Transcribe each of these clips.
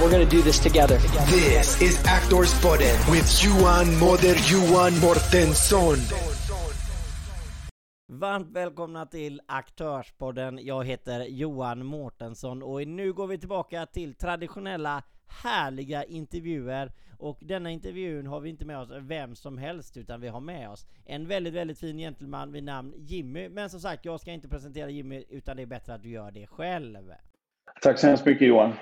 We're going to do this together. This is Actors Podden with Johan Moder Johan Mortensson. Varmt välkomna till Aktörspodden. Jag heter Johan Mårtensson och nu går vi tillbaka till traditionella härliga intervjuer och denna intervjun har vi inte med oss vem som helst utan vi har med oss en väldigt väldigt fin gentleman vid namn Jimmy. Men som sagt, jag ska inte presentera Jimmy utan det är bättre att du gör det själv. Tack så hemskt mycket Johan.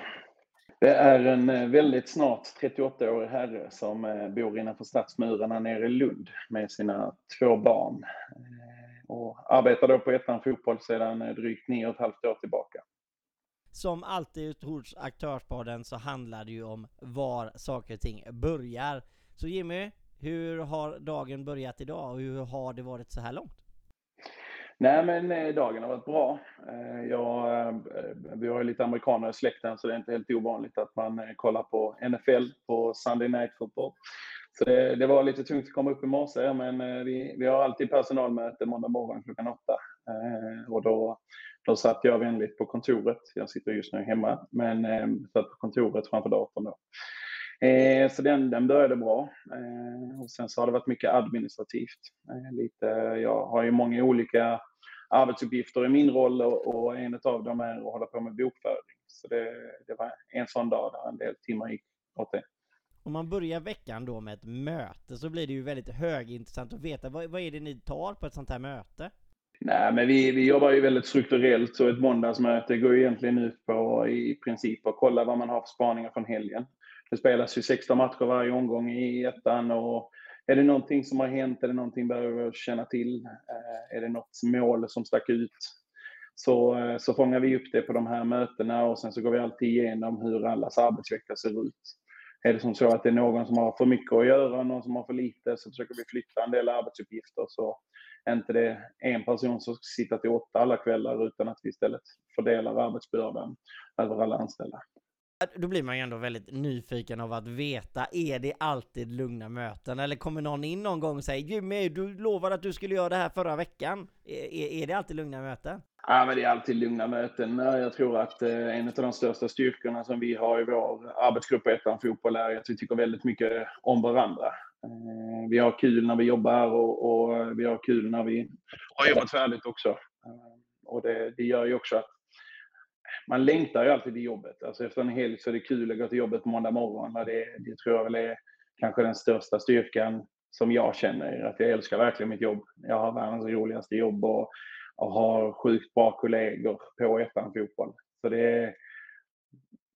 Det är en eh, väldigt snart 38-årig herre som eh, bor innanför stadsmurarna nere i Lund med sina två barn. Eh, och arbetar då på ettan fotboll sedan drygt nio och ett halvt år tillbaka. Som alltid hos Aktörspodden så handlar det ju om var saker och ting börjar. Så Jimmy, hur har dagen börjat idag och hur har det varit så här långt? Nej, men eh, dagen har varit bra. Eh, jag, eh, vi har ju lite amerikaner i släkten, så det är inte helt ovanligt att man kollar på NFL på Sunday Night Football. Så det, det var lite tungt att komma upp i morse, men vi, vi har alltid personalmöte måndag morgon klockan åtta. Och då, då satt jag vänligt på kontoret. Jag sitter just nu hemma, men satt på kontoret framför datorn då. så den, den började bra. och sen så har det varit mycket administrativt. lite, jag har ju många olika arbetsuppgifter i min roll och, en av dem är att hålla på med bokföring. Så det, det var en sån dag där en del timmar gick åt det. Om man börjar veckan då med ett möte så blir det ju väldigt högintressant att veta vad, vad är det ni tar på ett sånt här möte? Nej, men vi, vi jobbar ju väldigt strukturellt så ett måndagsmöte går ju egentligen ut på i princip att kolla vad man har för spaningar från helgen. Det spelas ju 16 matcher varje omgång i ettan och är det någonting som har hänt? Är det någonting behöver känna till? Eh, är det något mål som stack ut? Så, eh, så fångar vi upp det på de här mötena och sen så går vi alltid igenom hur allas arbetsvecka ser ut. Är det som så att det är någon som har för mycket att göra, någon som har för lite, så försöker vi flytta en del arbetsuppgifter så är inte det en person som ska sitta till åtta alla kvällar utan att vi istället fördelar arbetsbördan över alla anställda. Då blir man ju ändå väldigt nyfiken av att veta, är det alltid lugna möten? Eller kommer någon in någon gång och säger Jimmy, du lovade att du skulle göra det här förra veckan. Är, är det alltid lugna möten? Ja, men det är alltid lugna möten. Jag tror att eh, en av de största styrkorna som vi har i vår arbetsgrupp på Ettan Fotboll är att vi tycker väldigt mycket om varandra. Eh, vi har kul när vi jobbar och, och vi har kul när vi har jobbat färdigt också. Eh, och det, det gör ju också att man längtar ju alltid till jobbet. Alltså efter en helg så är det kul att gå till jobbet på måndag morgon. Det, det tror jag väl är kanske den största styrkan som jag känner. Att jag älskar verkligen mitt jobb. Jag har världens roligaste jobb och, och har sjukt bra kollegor på ettan fotboll. Så det,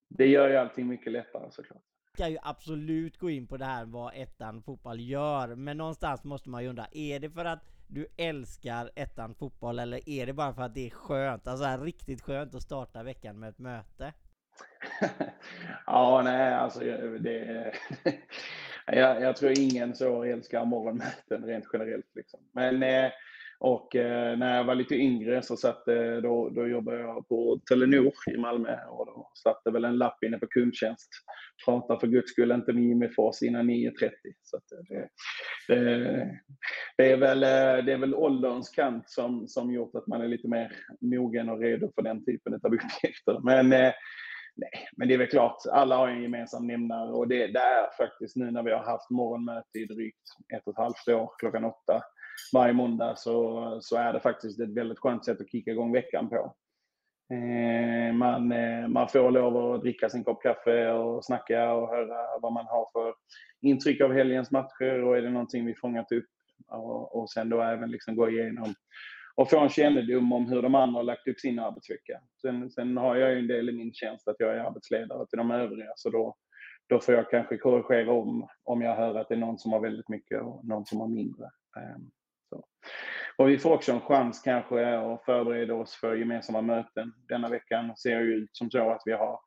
det gör ju allting mycket lättare såklart ska ju absolut gå in på det här vad ettan fotboll gör, men någonstans måste man ju undra, är det för att du älskar ettan fotboll eller är det bara för att det är skönt, alltså här, riktigt skönt att starta veckan med ett möte? ja, nej, alltså det... jag, jag tror ingen så älskar morgonmöten rent generellt liksom. Men eh, och eh, när jag var lite yngre så satt, eh, då, då jobbade jag på Telenor i Malmö och då satt det väl en lapp inne på kundtjänst. Prata för guds skull inte med Jimmy Fors innan 9.30. Så det, det, det, är väl, eh, det är väl ålderns kant som, som gjort att man är lite mer mogen och redo för den typen av uppgifter. Men eh, Nej, men det är väl klart, alla har en gemensam nämnare och det, det är faktiskt nu när vi har haft morgonmöte i drygt ett och ett halvt år klockan åtta varje måndag så, så är det faktiskt ett väldigt skönt sätt att kicka igång veckan på. Eh, man, eh, man får lov att dricka sin kopp kaffe och snacka och höra vad man har för intryck av helgens matcher och är det någonting vi fångat upp och, och sen då även liksom gå igenom och få en kännedom om hur de andra har lagt upp sin arbetsvecka. Sen, sen har jag ju en del i min tjänst att jag är arbetsledare till de övriga så då, då får jag kanske korrigera om om jag hör att det är någon som har väldigt mycket och någon som har mindre. Ehm, så. Och vi får också en chans kanske att förbereda oss för gemensamma möten. Denna veckan ser ju ut som så att vi har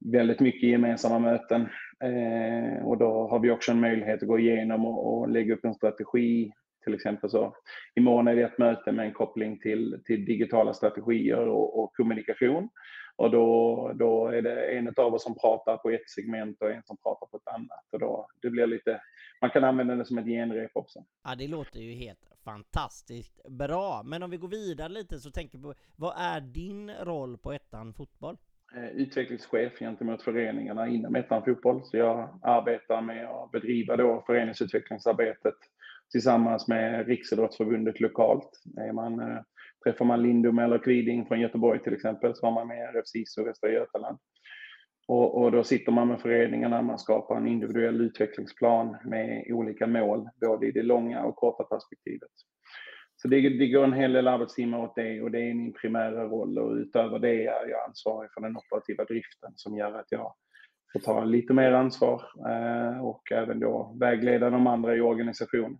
väldigt mycket gemensamma möten. Eh, och då har vi också en möjlighet att gå igenom och, och lägga upp en strategi. Till exempel så imorgon är det ett möte med en koppling till, till digitala strategier och, och kommunikation. Och då, då är det en av oss som pratar på ett segment och en som pratar på ett annat. Och då, det blir lite, man kan använda det som ett genrep också. Ja, det låter ju helt fantastiskt bra. Men om vi går vidare lite så tänker vi på, vad är din roll på Ettan Fotboll? Eh, utvecklingschef gentemot föreningarna inom Ettan Fotboll. Så jag arbetar med att bedriva då föreningsutvecklingsarbetet tillsammans med Riksidrottsförbundet lokalt. Är man, eh, träffar man Lindum eller Kviding från Göteborg till exempel så har man med RFSIS och Västra Götaland. Och, och, då sitter man med föreningarna, man skapar en individuell utvecklingsplan med olika mål, både i det långa och korta perspektivet. Så det, det går en hel del arbetstimmar åt det och det är min primära roll och utöver det är jag ansvarig för den operativa driften som gör att jag får ta lite mer ansvar eh, och även då vägleda de andra i organisationen.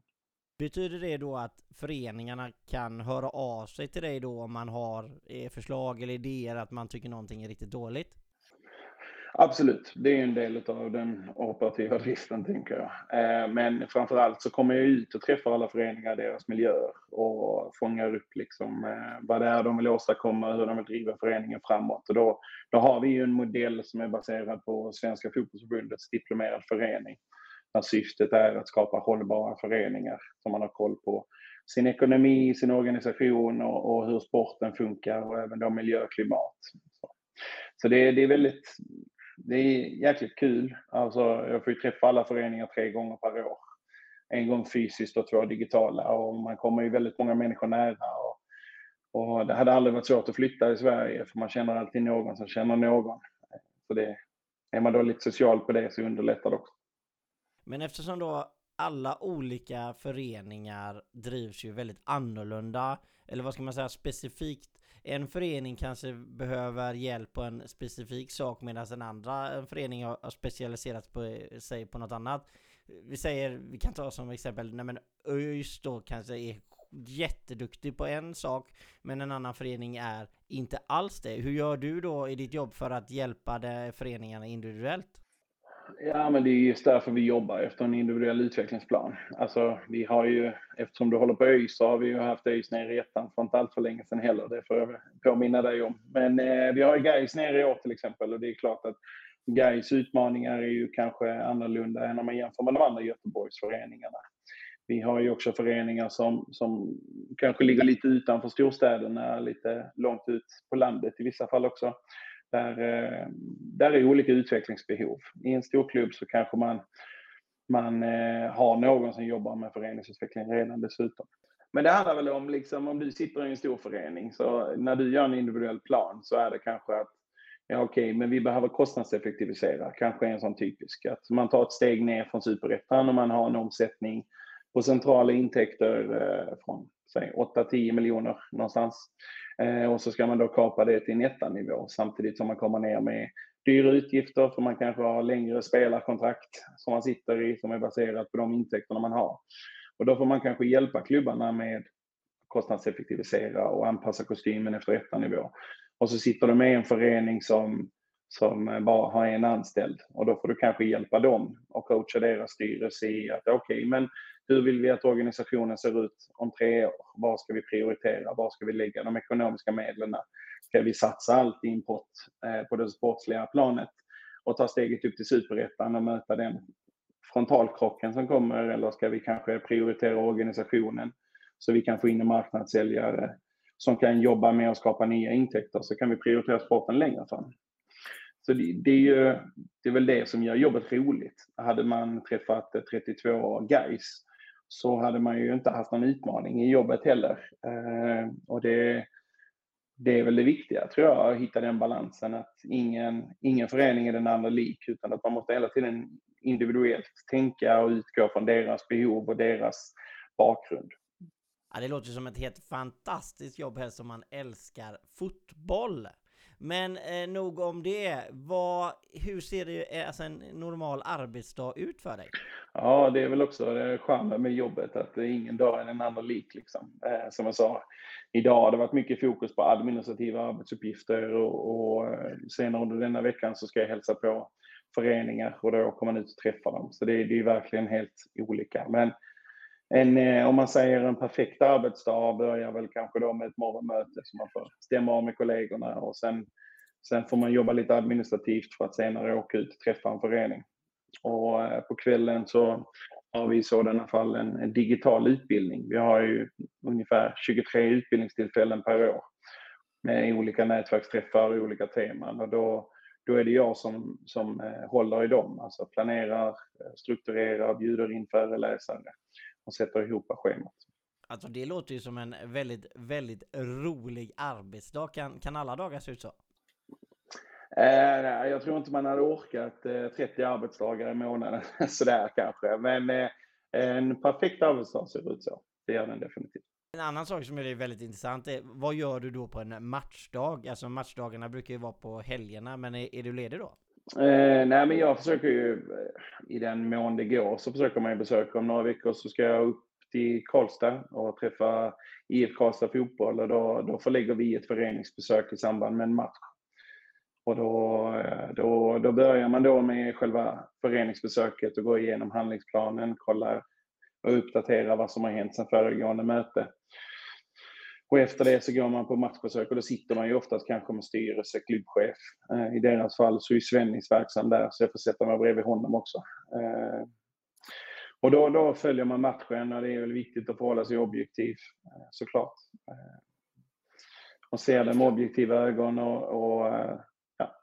Betyder det då att föreningarna kan höra av sig till dig då om man har eh, förslag eller idéer att man tycker någonting är riktigt dåligt? Absolut, det är en del av den operativa driften, tänker jag. Eh, men framför allt så kommer jag ut och träffar alla föreningar i deras miljöer och fångar upp liksom eh, vad det är de vill åstadkomma, hur de vill driva föreningen framåt. Och då, då har vi ju en modell som är baserad på Svenska fotbollsförbundets diplomerad förening. Där syftet är att skapa hållbara föreningar som man har koll på sin ekonomi, sin organisation och, och hur sporten funkar och även då miljö och Så, så det, det är väldigt det är jäkligt kul. Alltså, jag får ju träffa alla föreningar tre gånger per år. En gång fysiskt och två digitala och man kommer ju väldigt många människor nära. Och, och det hade aldrig varit svårt att flytta i Sverige för man känner alltid någon som känner någon. Så det, är man då lite social på det så underlättar det också. Men eftersom då alla olika föreningar drivs ju väldigt annorlunda, eller vad ska man säga, specifikt en förening kanske behöver hjälp på en specifik sak medan en andra en förening har specialiserat på, sig på något annat. Vi säger, vi kan ta som exempel, nej men ÖIS då kanske är jätteduktig på en sak men en annan förening är inte alls det. Hur gör du då i ditt jobb för att hjälpa de föreningarna individuellt? Ja, men det är just därför vi jobbar efter en individuell utvecklingsplan. Alltså, vi har ju, eftersom du håller på ÖIS så har vi ju haft ÖIS nere i ettan för inte allt för länge sedan heller. Det får jag påminna dig om. Men eh, vi har ju Gais nere i år till exempel och det är klart att Gais utmaningar är ju kanske annorlunda än om man jämför med de andra Göteborgsföreningarna. Vi har ju också föreningar som, som kanske ligger lite utanför storstäderna, lite långt ut på landet i vissa fall också. Där, eh, där är olika utvecklingsbehov. I en stor klubb så kanske man, man eh, har någon som jobbar med föreningsutveckling redan dessutom. Men det handlar väl om, liksom, om du sitter i en stor förening, så när du gör en individuell plan så är det kanske att ja okej, okay, men vi behöver kostnadseffektivisera, kanske en sån typisk. Att man tar ett steg ner från superettan och man har en omsättning på centrala intäkter eh, från 8-10 miljoner någonstans. Eh, och så ska man då kapa det till nettanivå samtidigt som man kommer ner med dyra utgifter för man kanske har längre spelarkontrakt som man sitter i som är baserat på de intäkterna man har. Och då får man kanske hjälpa klubbarna med kostnadseffektivisera och anpassa kostymen efter ettanivå. Och så sitter du med en förening som, som bara har en anställd och då får du kanske hjälpa dem och coacha deras styrelse i att okej, okay, men hur vill vi att organisationen ser ut om tre år? Vad ska vi prioritera? Var ska vi lägga de ekonomiska medlen? Ska vi satsa allt i en pott eh, på det sportsliga planet och ta steget upp till superettan och möta den frontalkrocken som kommer? Eller ska vi kanske prioritera organisationen så vi kan få in en marknadssäljare som kan jobba med att skapa nya intäkter så kan vi prioritera sporten längre fram. Så det, det, är ju, det är väl det som gör jobbet roligt. Hade man träffat 32 guys så hade man ju inte haft någon utmaning i jobbet heller. Eh, och det, det är väl det viktiga, tror jag, att hitta den balansen att ingen, ingen förening är den andra lik, utan att man måste hela tiden individuellt tänka och utgå från deras behov och deras bakgrund. Ja, det låter som ett helt fantastiskt jobb här som man älskar fotboll. Men eh, nog om det. Vad, hur ser det, eh, alltså en normal arbetsdag ut för dig? Ja, det är väl också det charmen med jobbet, att ingen dag är en annan lik. Liksom. Eh, som jag sa, idag har det varit mycket fokus på administrativa arbetsuppgifter och, och eh, senare under denna veckan så ska jag hälsa på föreningar och då kommer man ut och träffar dem. Så det, det är verkligen helt olika. Men en, eh, om man säger en perfekt arbetsdag börjar väl kanske då med ett morgonmöte som man får stämma av med kollegorna och sen, sen får man jobba lite administrativt för att senare åka ut och träffa en förening. Och eh, på kvällen så har vi i sådana fall en, en digital utbildning. Vi har ju ungefär 23 utbildningstillfällen per år med olika nätverksträffar och olika teman. Och då, då är det jag som, som eh, håller i dem, alltså planerar, strukturerar, bjuder in föreläsare och sätter ihop schemat. Alltså det låter ju som en väldigt, väldigt rolig arbetsdag. Kan, kan alla dagar se ut så? Eh, jag tror inte man hade orkat eh, 30 arbetsdagar i månaden sådär kanske. Men eh, en perfekt arbetsdag ser ut så. Det gör den definitivt. En annan sak som är väldigt intressant är vad gör du då på en matchdag? Alltså matchdagarna brukar ju vara på helgerna, men är, är du ledig då? Eh, nej, men jag försöker ju eh, i den mån det går så försöker man ju besöka. Om några veckor så ska jag upp till Karlstad och träffa IF Karlstad Fotboll och då, då förlägger vi ett föreningsbesök i samband med en match. Och då, eh, då, då börjar man då med själva föreningsbesöket och går igenom handlingsplanen, kollar och uppdaterar vad som har hänt sedan föregående möte. Och efter det så går man på matchbesök och då sitter man ju oftast kanske med styrelse, klubbchef. Eh, I deras fall så är Svennis verksam där så jag får sätta mig bredvid honom också. Eh, och då, då följer man matchen och det är väl viktigt att förhålla sig objektiv eh, såklart. Och ser det med objektiva ögon och, och ja.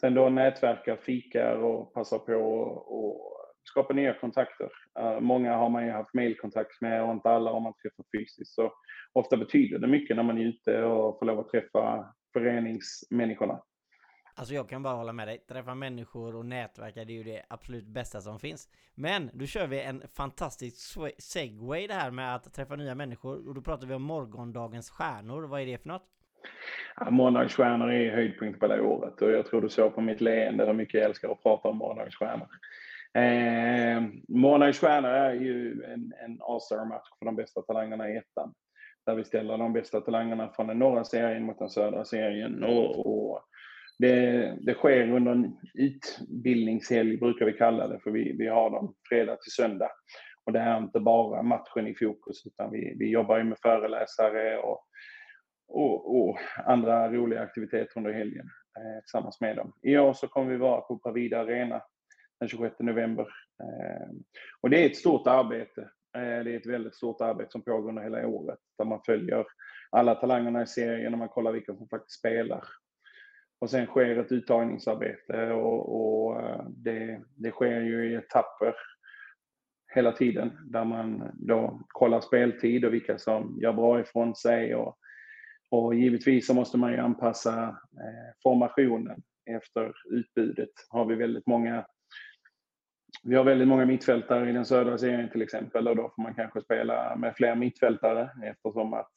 Sen då nätverkar, fikar och passar på och skapa nya kontakter. Uh, många har man ju haft mailkontakt med och inte alla har man träffat fysiskt. Så ofta betyder det mycket när man är ute och får lov att träffa föreningsmänniskorna. Alltså jag kan bara hålla med dig. Träffa människor och nätverka, det är ju det absolut bästa som finns. Men då kör vi en fantastisk segway det här med att träffa nya människor. Och då pratar vi om morgondagens stjärnor. Vad är det för något? Ja, morgondagens stjärnor är höjdpunkt på det året och jag tror du såg på mitt leende hur mycket jag älskar att prata om morgondagens stjärnor. Eh, Månads stjärna är ju en, en All-star-match för de bästa talangerna i ettan. Där vi ställer de bästa talangerna från den norra serien mot den södra serien. Och, och det, det, sker under en utbildningshelg, brukar vi kalla det, för vi, vi har dem fredag till söndag. Och det är inte bara matchen i fokus, utan vi, vi jobbar ju med föreläsare och, och, och andra roliga aktiviteter under helgen eh, tillsammans med dem. I år så kommer vi vara på Pravida Arena den 26 november. Ehm, och det är ett stort arbete. Ehm, det är ett väldigt stort arbete som pågår under hela året där man följer alla talangerna i serien och man kollar vilka som faktiskt spelar. Och sen sker ett uttagningsarbete och, och eh, det, det sker ju i etapper hela tiden där man då kollar speltid och vilka som gör bra ifrån sig och, och givetvis så måste man ju anpassa eh, formationen efter utbudet. Har vi väldigt många vi har väldigt många mittfältare i den södra serien till exempel och då får man kanske spela med fler mittfältare eftersom att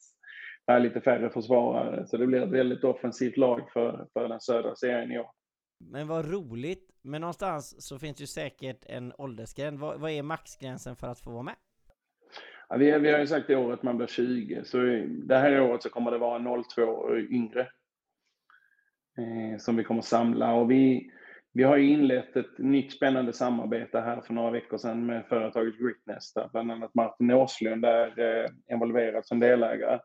det är lite färre försvarare. Så det blir ett väldigt offensivt lag för, för den södra serien i år. Men vad roligt! Men någonstans så finns ju säkert en åldersgräns. Vad, vad är maxgränsen för att få vara med? Ja, vi, vi har ju sagt i år att man blir 20, så det här året så kommer det vara 02 och yngre eh, som vi kommer samla. Och vi, vi har inlett ett nytt spännande samarbete här för några veckor sedan med företaget Gritnest, där bland annat Martin Åslund är eh, involverad som delägare.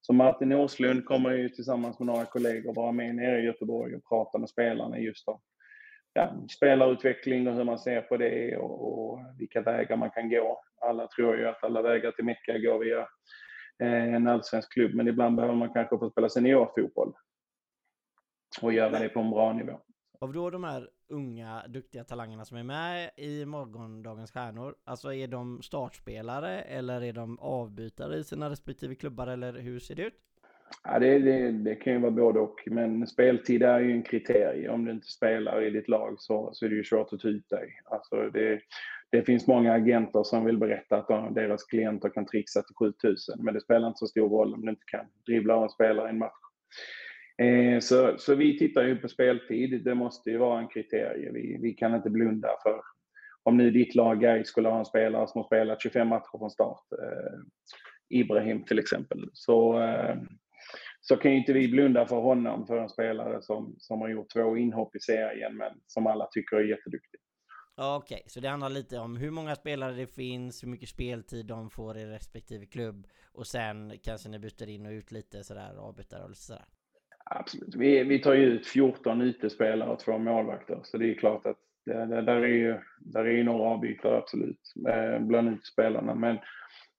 Så Martin Åslund kommer ju tillsammans med några kollegor vara med nere i Göteborg och prata med spelarna just om ja, spelarutveckling och hur man ser på det och, och, vilka vägar man kan gå. Alla tror ju att alla vägar till Mecka går via eh, en allsvensk klubb, men ibland behöver man kanske få spela seniorfotboll och göra det på en bra nivå. Av då de här unga duktiga talangerna som är med i morgondagens stjärnor, alltså är de startspelare eller är de avbytare i sina respektive klubbar eller hur ser det ut? Ja, det, det, det kan ju vara både och, men speltid är ju en kriterie. Om du inte spelar i ditt lag så, så är det ju svårt att ta ut dig. Alltså det, det finns många agenter som vill berätta att deras klienter kan trixa till 7000, men det spelar inte så stor roll om du inte kan dribbla av en spelare i en match. Eh, så, så vi tittar ju på speltid. Det måste ju vara en kriterie. Vi, vi kan inte blunda för om nu ditt lag Gais skulle ha en spelare som har spelat 25 matcher från start, eh, Ibrahim till exempel, så, eh, så kan ju inte vi blunda för honom, för en spelare som, som har gjort två inhopp i serien, men som alla tycker är jätteduktig. Okej, okay, så det handlar lite om hur många spelare det finns, hur mycket speltid de får i respektive klubb och sen kanske ni byter in och ut lite sådär, avbytare och sådär. Absolut. Vi, vi tar ju ut 14 utespelare och två målvakter, så det är klart att det, det, där, är ju, där är ju några avbytare absolut, eh, bland utespelarna. Men,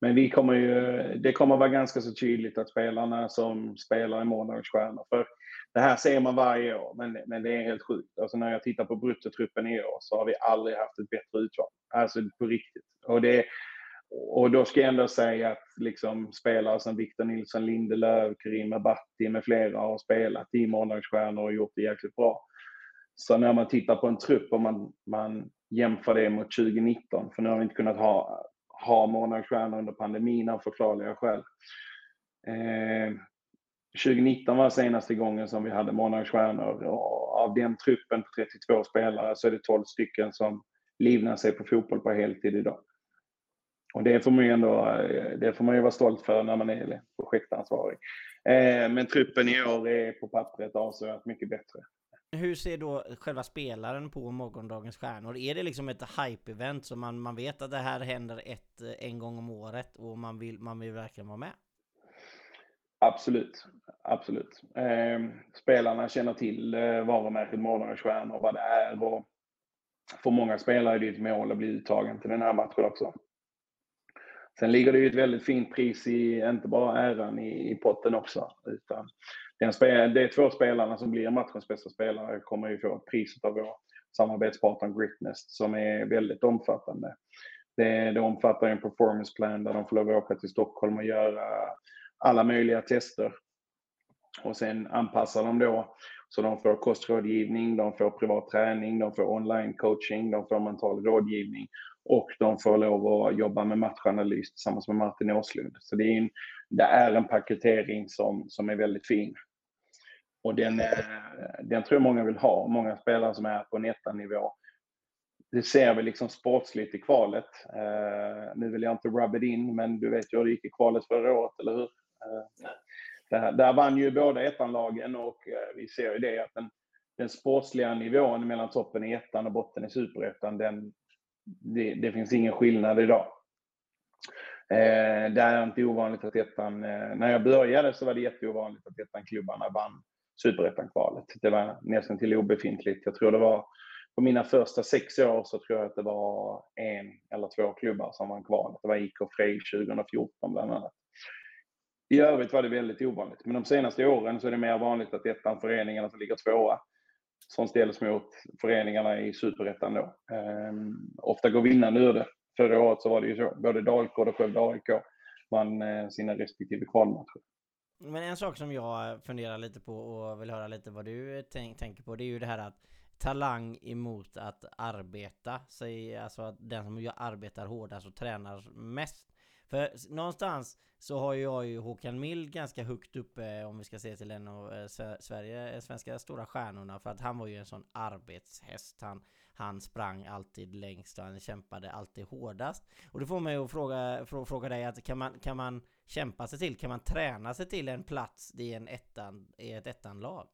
men vi kommer ju, det kommer vara ganska så tydligt att spelarna som spelar i Måndagens Stjärnor, för det här ser man varje år, men, men det är helt sjukt. Alltså när jag tittar på bruttotruppen i år så har vi aldrig haft ett bättre utval. Alltså på riktigt. Och, det, och då ska jag ändå säga att liksom spelare som Victor Nilsson Lindelöf, Karim Abati med flera har spelat i Måndagsstjärnor och gjort det jäkligt bra. Så när man tittar på en trupp och man, man jämför det mot 2019, för nu har vi inte kunnat ha, ha månadsstjärnor under pandemin av förklarliga skäl. Eh, 2019 var senaste gången som vi hade månadsstjärnor och av den truppen på 32 spelare så är det 12 stycken som livnär sig på fotboll på heltid idag. Och det får man ju ändå, det får man ju vara stolt för när man är projektansvarig. Eh, men truppen i år är på pappret avsevärt mycket bättre. Hur ser då själva spelaren på morgondagens stjärnor? Är det liksom ett hype-event så man, man vet att det här händer ett, en gång om året och man vill, man vill verkligen vara med? Absolut, absolut. Eh, spelarna känner till eh, varumärket Morgondagens Stjärnor, vad det är och för många spelare är det ett mål att bli uttagen till den här matchen också. Sen ligger det ju ett väldigt fint pris i, inte bara äran i, i potten också, utan den spel, de två spelarna som blir matchens bästa spelare kommer ju få priset av vår samarbetspartner Gritnest som är väldigt omfattande. Det, det omfattar en performance plan där de får lov att åka till Stockholm och göra alla möjliga tester. Och sen anpassar de då så de får kostrådgivning, de får privat träning, de får online coaching, de får mental rådgivning och de får lov att jobba med matchanalys tillsammans med Martin Åslund. Så det är en, det är en paketering som, som är väldigt fin. Och den, den tror jag många vill ha, många spelare som är på en nivå det ser vi liksom sportsligt i kvalet. Uh, nu vill jag inte rub it in, men du vet ju hur det gick i kvalet förra året, eller hur? Uh, där, där vann ju båda ettanlagen och uh, vi ser ju det att den, den sportsliga nivån mellan toppen i ettan och botten i superettan, den, det, det, finns ingen skillnad idag. Eh, det är inte ovanligt att ettan, eh, när jag började så var det jätteovanligt att ettan-klubbarna vann superettan-kvalet. Det var nästan till obefintligt. Jag tror det var på mina första sex år så tror jag att det var en eller två klubbar som vann kvalet. Det var IK Frej 2014 bland annat. I övrigt var det väldigt ovanligt, men de senaste åren så är det mer vanligt att ettan föreningarna som ligger tvåa som ställs mot föreningarna i superettan då. Eh, ofta går vinnande ur det. Förra året så var det ju så, både Dalkurd och Skövde AIK vann eh, sina respektive kvalmatcher. Men en sak som jag funderar lite på och vill höra lite vad du tänk, tänker på, det är ju det här att talang emot att arbeta Säg alltså att den som arbetar hårdast och tränar mest. För någonstans så har jag ju Håkan Mild ganska högt uppe om vi ska se till en av eh, Sverige, eh, svenska stora stjärnorna för att han var ju en sån arbetshäst. Han, han sprang alltid längst och han kämpade alltid hårdast. Och det får mig att fråga, fråga dig att kan man, kan man kämpa sig till, kan man träna sig till en plats i, en ettan, i ett ettanlag?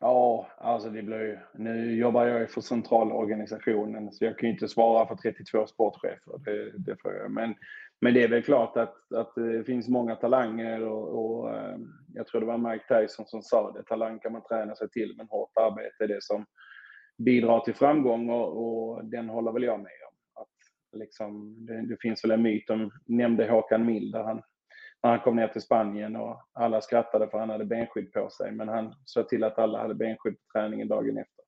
Ja, alltså det blir ju... Nu jobbar jag ju för centralorganisationen så jag kan ju inte svara för 32 sportchefer. Det, det får jag. Men, men det är väl klart att, att det finns många talanger och, och ehm, jag tror det var Mike Tyson som sa det. Talang kan man träna sig till men hårt arbete är det som bidrar till framgång och, och den håller väl jag med om. Att liksom, det, det finns väl en myt om, nämnde Håkan Mild där han när han kom ner till Spanien och alla skrattade för han hade benskydd på sig. Men han såg till att alla hade benskydd på träningen dagen efter.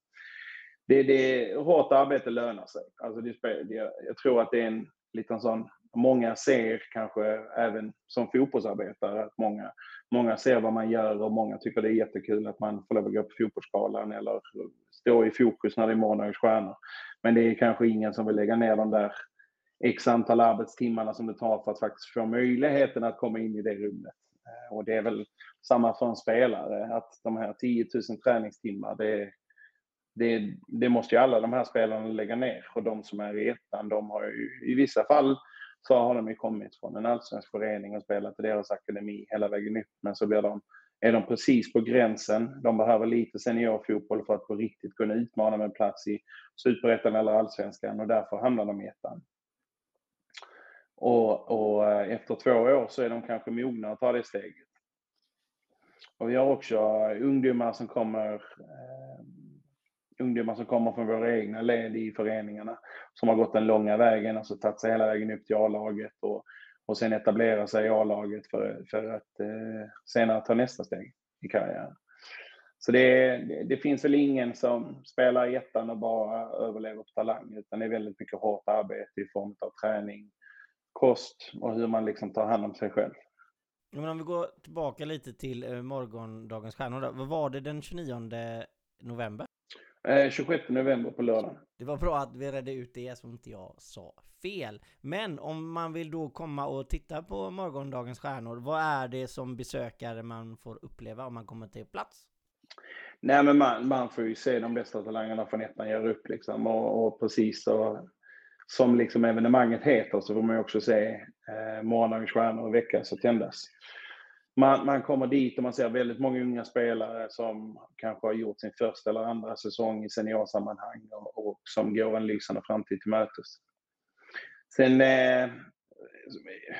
Det, det, hårt arbete lönar sig. Alltså det, det, jag tror att det är en liten sån, många ser kanske även som fotbollsarbetare att många, många ser vad man gör och många tycker det är jättekul att man får lov att gå på fotbollsskalan eller stå i fokus när det är måndagens stjärnor. Men det är kanske ingen som vill lägga ner de där x antal arbetstimmarna som det tar för att faktiskt få möjligheten att komma in i det rummet. Eh, och det är väl samma för en spelare, att de här 10 000 träningstimmar, det, det, det måste ju alla de här spelarna lägga ner. Och de som är i ettan, de har ju i vissa fall så har de ju kommit från en allsvensk förening och spelat i deras akademi hela vägen upp. Men så blir de, är de precis på gränsen. De behöver lite seniorfotboll för att på riktigt kunna utmana med plats i superettan eller allsvenskan och därför hamnar de i ettan. Och, och, eh, efter två år så är de kanske mogna att ta det steget. Och vi har också eh, ungdomar som kommer eh, ungdomar som kommer från våra egna led i föreningarna som har gått den långa vägen, alltså tagit sig hela vägen upp till A-laget och, och sen etablera sig i A-laget för, för att eh, senare ta nästa steg i karriären. Så det, det, finns väl ingen som spelar i ettan och bara överlever på talang, utan det är väldigt mycket hårt arbete i form av träning, kost och hur man liksom tar hand om sig själv. Men om vi går tillbaka lite till eh, morgondagens stjärnor då. Vad var det den 29 november? 26 eh, november på lördag. Det var bra att vi redde ut det så inte jag sa fel. Men om man vill då komma och titta på morgondagens stjärnor, vad är det som besökare man får uppleva om man kommer till plats? Nej, men man, man får ju se de bästa talangerna från ettan göra upp liksom och, och precis så som liksom evenemanget heter så får man ju också se eh, morgondagens stjärnor väckas och tändas. Man, man kommer dit och man ser väldigt många unga spelare som kanske har gjort sin första eller andra säsong i seniorsammanhang och, och som går en lysande framtid till mötes. Sen, eh,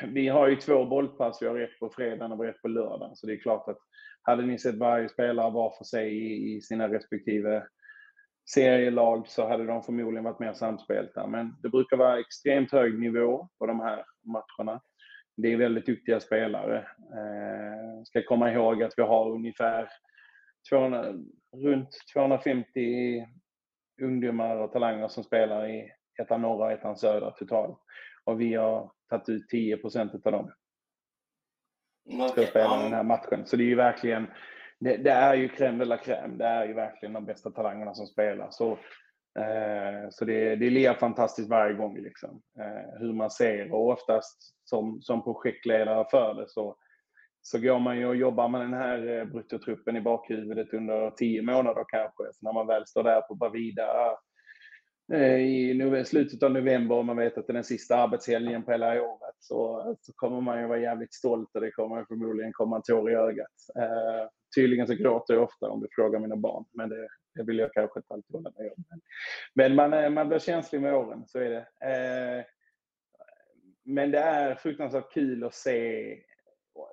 vi har ju två bollpass, vi har ett på fredagen och ett på lördagen, så det är klart att hade ni sett varje spelare var för sig i, i sina respektive serielag så hade de förmodligen varit mer samspelta. Men det brukar vara extremt hög nivå på de här matcherna det är väldigt duktiga spelare. Eh, ska komma ihåg att vi har ungefär 200, runt 250 ungdomar och talanger som spelar i ettan norra och ettan södra totalt. Och vi har tagit ut 10 procent av dem. Ska okay. spela den här matchen. Så det är ju verkligen, det, det är ju crème de la crème. Det är ju verkligen de bästa talangerna som spelar. Så Eh, så det, det lika fantastiskt varje gång liksom. Eh, hur man ser och oftast som, som projektledare för det så, så går man ju och jobbar med den här eh, bruttotruppen i bakhuvudet under tio månader kanske. Så när man väl står där på Bravida eh, i slutet av november och man vet att det är den sista arbetshelgen på hela året så, så kommer man ju vara jävligt stolt och det kommer förmodligen komma en tår i ögat. Eh, Tydligen så gråter jag ofta om du frågar mina barn, men det, det vill jag kanske inte alltid hålla med om. Men man, eh, man blir känslig med åren, så är det. Eh, men det är fruktansvärt kul att se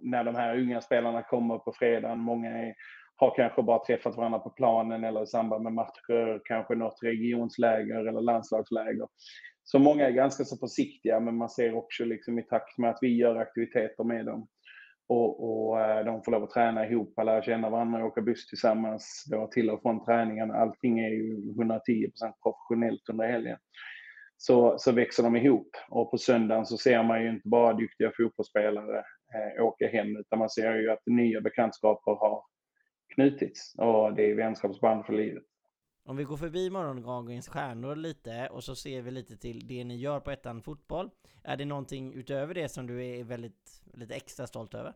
när de här unga spelarna kommer på fredagen. Många är, har kanske bara träffat varandra på planen eller i samband med matcher, kanske något regionsläger eller landslagsläger. Så många är ganska så försiktiga, men man ser också liksom i takt med att vi gör aktiviteter med dem och, och eh, de får lov att träna ihop, lära känna varandra, åka buss tillsammans, då till och från träningen. Allting är ju 110% professionellt under helgen. Så, så växer de ihop och på söndagen så ser man ju inte bara duktiga fotbollsspelare eh, åka hem utan man ser ju att nya bekantskaper har knutits och det är vänskapsband för livet. Om vi går förbi morgondagens stjärnor lite och så ser vi lite till det ni gör på ettan fotboll. Är det någonting utöver det som du är väldigt, lite extra stolt över?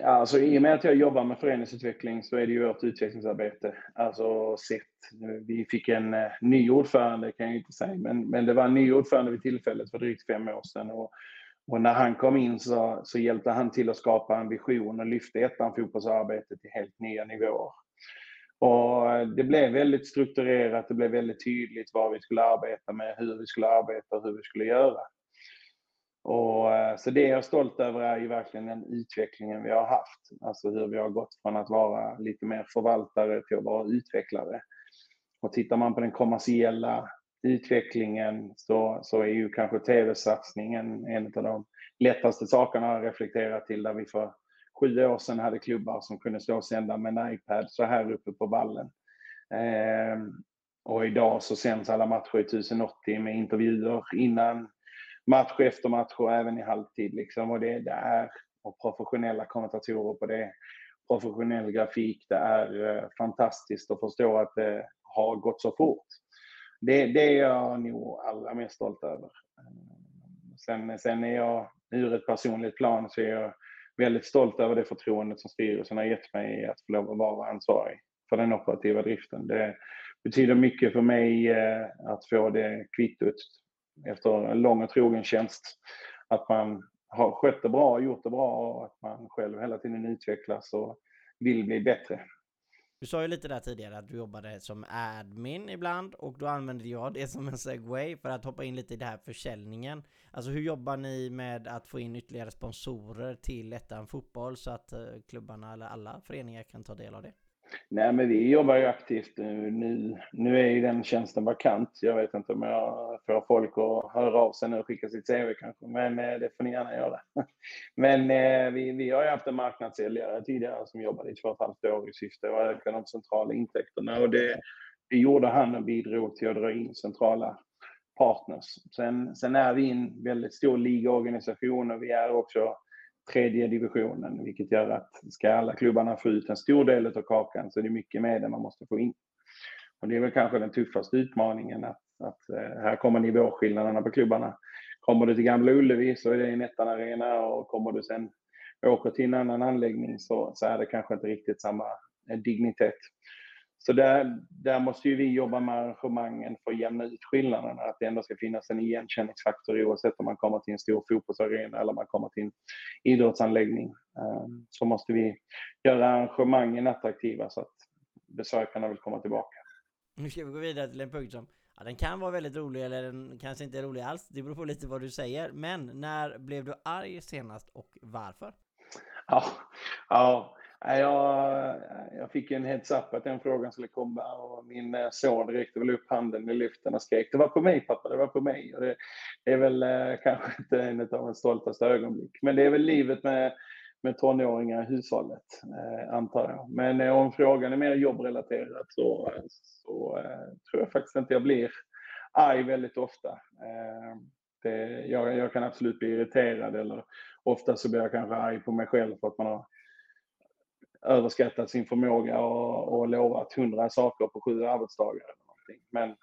Ja, alltså, I och med att jag jobbar med föreningsutveckling så är det ju vårt utvecklingsarbete. Alltså sett, vi fick en eh, ny ordförande kan jag inte säga, men, men det var en ny ordförande vid tillfället för drygt fem år sedan. Och, och när han kom in så, så hjälpte han till att skapa en vision och lyfte ettan fotbollsarbetet till helt nya nivåer. Och det blev väldigt strukturerat, det blev väldigt tydligt vad vi skulle arbeta med, hur vi skulle arbeta och hur vi skulle göra. Och, eh, så det jag är stolt över är ju verkligen den utvecklingen vi har haft. Alltså hur vi har gått från att vara lite mer förvaltare till att vara utvecklare. Och tittar man på den kommersiella utvecklingen så, så är ju kanske tv-satsningen en av de lättaste sakerna att reflektera till där vi får sju år sedan hade klubbar som kunde stå och sända med en iPad så här uppe på vallen. Eh, och idag så sänds alla matcher i 1080 med intervjuer innan match, efter match och även i halvtid. Liksom. Och det, det är och professionella kommentatorer på det. Professionell grafik. Det är eh, fantastiskt att förstå att det har gått så fort. Det, det är jag nog allra mest stolt över. Ehm, sen, sen är jag, ur ett personligt plan, så är jag väldigt stolt över det förtroendet som styrelsen har gett mig att få lov att vara ansvarig för den operativa driften. Det betyder mycket för mig eh, att få det kvittot efter en lång och trogen tjänst. Att man har skött det bra, gjort det bra och att man själv hela tiden utvecklas och vill bli bättre. Du sa ju lite där tidigare att du jobbade som admin ibland och då använde jag det som en segway för att hoppa in lite i det här försäljningen. Alltså hur jobbar ni med att få in ytterligare sponsorer till Ettan Fotboll så att eh, klubbarna eller alla föreningar kan ta del av det? Nej, men vi jobbar ju aktivt eh, nu. Nu är ju den tjänsten vakant. Jag vet inte om jag får folk att höra av sig nu och skicka sitt CV kanske, men eh, det får ni gärna göra. Men eh, vi, vi har ju haft en marknadssäljare tidigare som jobbade i två och ett halvt år i syfte att öka de centrala intäkterna och det, det gjorde han och bidrog till att dra in centrala partners. Sen, sen är vi en väldigt stor ligaorganisation och vi är också tredje divisionen, vilket gör att ska alla klubbarna få ut en stor del av kakan så är det mycket mer man måste få in. Och det är väl kanske den tuffaste utmaningen att, att eh, här kommer nivåskillnaderna på klubbarna. Kommer du till Gamla Ullevi så är det en ettan arena och kommer du sen åker till en annan anläggning så, så är det kanske inte riktigt samma eh, dignitet. Så där, där måste ju vi jobba med arrangemangen för att jämna ut skillnaderna. Att det ändå ska finnas en igenkänningsfaktor oavsett om man kommer till en stor fotbollsarena eller man kommer till en idrottsanläggning. Ehm, så måste vi göra arrangemangen attraktiva så att besökarna vill komma tillbaka. Nu ska vi gå vidare till en punkt som Ja, den kan vara väldigt rolig eller den kanske inte är rolig alls. Det beror på lite vad du säger. Men när blev du arg senast och varför? Ja, ja jag, jag fick en heads-up att den frågan skulle komma och min eh, son räckte väl upp handen i luften och skrek det var på mig pappa, det var på mig. Och det, det är väl eh, kanske inte en av de stoltaste ögonblick. Men det är väl livet med, med tonåringar i hushållet, eh, antar jag. Men eh, om frågan är mer jobbrelaterad så, så eh, tror jag faktiskt inte jag blir arg väldigt ofta. Eh, det, jag, jag, kan absolut bli irriterad eller ofta så blir jag kanske arg på mig själv för att man har överskattat sin förmåga och, och lovat hundra saker på sju arbetsdagar. Eller någonting. Men,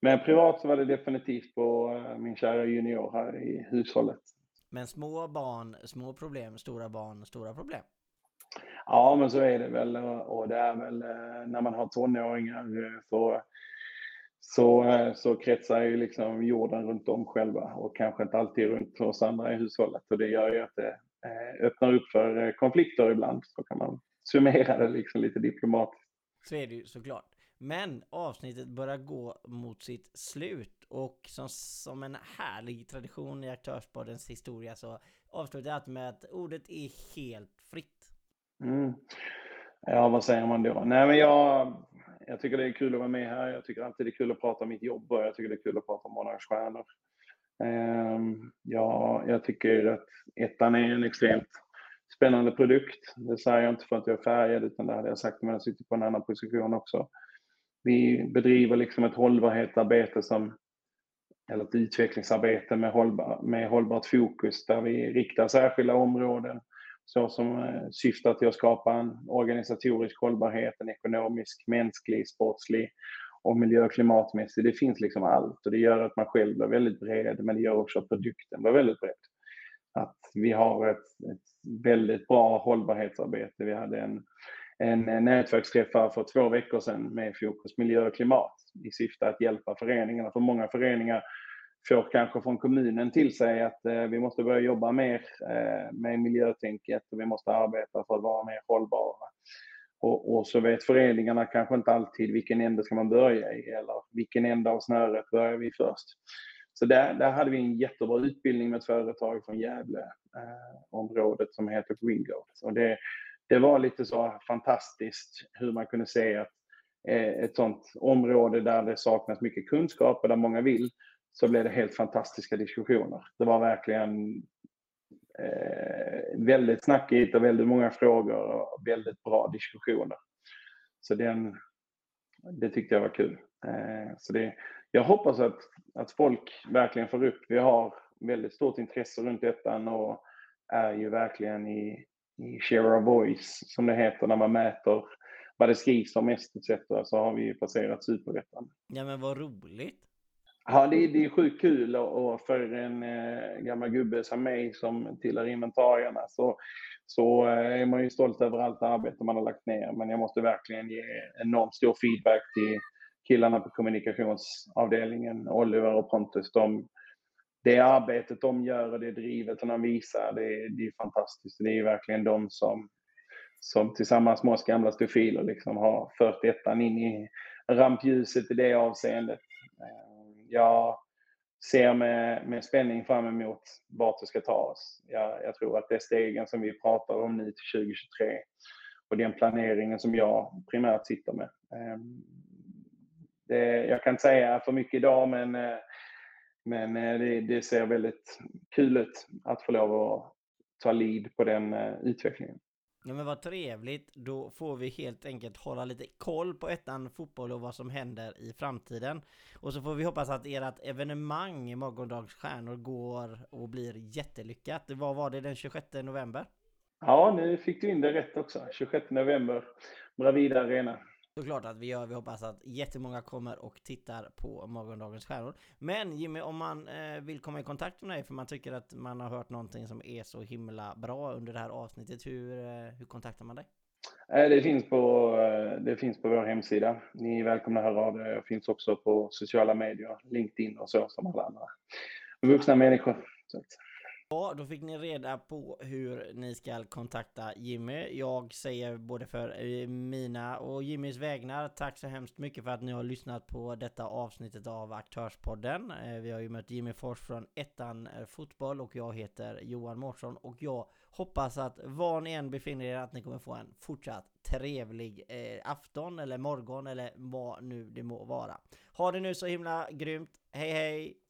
men privat så var det definitivt på eh, min kära junior här i hushållet. Men små barn, små problem, stora barn, stora problem? Ja, men så är det väl. Och det är väl eh, när man har tonåringar eh, så, så, så kretsar ju liksom jorden runt om själva och kanske inte alltid runt oss andra i hushållet. Och det gör ju att det öppnar upp för eh, konflikter ibland. Så kan man summera det liksom lite diplomatiskt. Så är det ju såklart. Men avsnittet börjar gå mot sitt slut och som, som en härlig tradition i Aktörspoddens historia så avslutar jag med att ordet är helt fritt. Mm. Ja, vad säger man då? Nej, men jag, jag tycker det är kul att vara med här. Jag tycker alltid det är kul att prata om mitt jobb och jag tycker det är kul att prata om Monarks stjärnor. Ehm, ja, jag tycker att ettan är en extremt spännande produkt. Det säger jag inte för att jag är färgad, utan det hade jag sagt om jag sitter på en annan position också. Vi bedriver liksom ett hållbarhetsarbete som, eller ett utvecklingsarbete med, hållbar, med hållbart fokus där vi riktar särskilda områden så som eh, syftar till att skapa en organisatorisk hållbarhet, en ekonomisk, mänsklig, sportslig och miljö och klimatmässigt. Det finns liksom allt och det gör att man själv blir väldigt bred men det gör också att produkten blir väldigt bred. Att vi har ett, ett väldigt bra hållbarhetsarbete. Vi hade en, en nätverksträff för två veckor sedan med fokus miljö och klimat i syfte att hjälpa föreningarna. För många föreningar får kanske från kommunen till sig att eh, vi måste börja jobba mer eh, med miljötänket och vi måste arbeta för att vara mer hållbara. Och, och, så vet föreningarna kanske inte alltid vilken ände ska man börja i eller vilken ände av snöret börjar vi först. Så där, där hade vi en jättebra utbildning med ett företag från Gävle eh, området som heter Wingo. Och det, det var lite så fantastiskt hur man kunde se att eh, ett sånt område där det saknas mycket kunskap och där många vill så blev det helt fantastiska diskussioner. Det var verkligen eh, väldigt snackigt och väldigt många frågor och väldigt bra diskussioner. Så den, det tyckte jag var kul. Eh, så det, jag hoppas att, att folk verkligen får upp, vi har väldigt stort intresse runt detta och är ju verkligen i, i share of voice som det heter när man mäter vad det skrivs om mest etc. så har vi passerat superettan. Ja men vad roligt! Ja, det, det är sjukt kul och, för en eh, gammal gubbe som mig som tillhör inventarierna så, så eh, är man ju stolt över allt arbete man har lagt ner. Men jag måste verkligen ge enormt stor feedback till killarna på kommunikationsavdelningen, Oliver och Pontus. De, det arbetet de gör och det drivet de visar, det, det är fantastiskt. Det är verkligen de som, som tillsammans med oss gamla stofiler liksom har fört ettan in i rampljuset i det avseendet. Eh, jag ser med, med spänning fram emot vart det ska ta oss. Jag, jag tror att det är stegen som vi pratar om nu till 2023 och den planeringen som jag primärt sitter med. Ehm, det, jag kan inte säga för mycket idag, men, eh, men eh, det, det, ser väldigt kul ut att få lov att ta lead på den eh, utvecklingen. Ja men vad trevligt, då får vi helt enkelt hålla lite koll på ettan fotboll och vad som händer i framtiden. Och så får vi hoppas att ert evenemang i Morgondags stjärnor går och blir jättelyckat. Vad var det den 26 november? Ja, nu fick du in det rätt också. 26 november, Bravida Arena såklart att vi gör. Vi hoppas att jättemånga kommer och tittar på morgondagens stjärnor. Men Jimmy, om man eh, vill komma i kontakt med dig för man tycker att man har hört någonting som är så himla bra under det här avsnittet. Hur, eh, hur kontaktar man dig? Eh, det finns, på, eh, det finns på vår hemsida. Ni är välkomna att höra av er. Jag finns också på sociala medier, LinkedIn och så som alla andra vuxna människor. Ja, då fick ni reda på hur ni ska kontakta Jimmy. Jag säger både för eh, mina och Jimmys vägnar tack så hemskt mycket för att ni har lyssnat på detta avsnittet av Aktörspodden. Eh, vi har ju mött Jimmy Fors från Ettan eh, Fotboll och jag heter Johan Mårtsson och jag hoppas att var ni än befinner er att ni kommer få en fortsatt trevlig afton eller morgon eller vad nu det må vara. Ha det nu så himla grymt. Hej hej!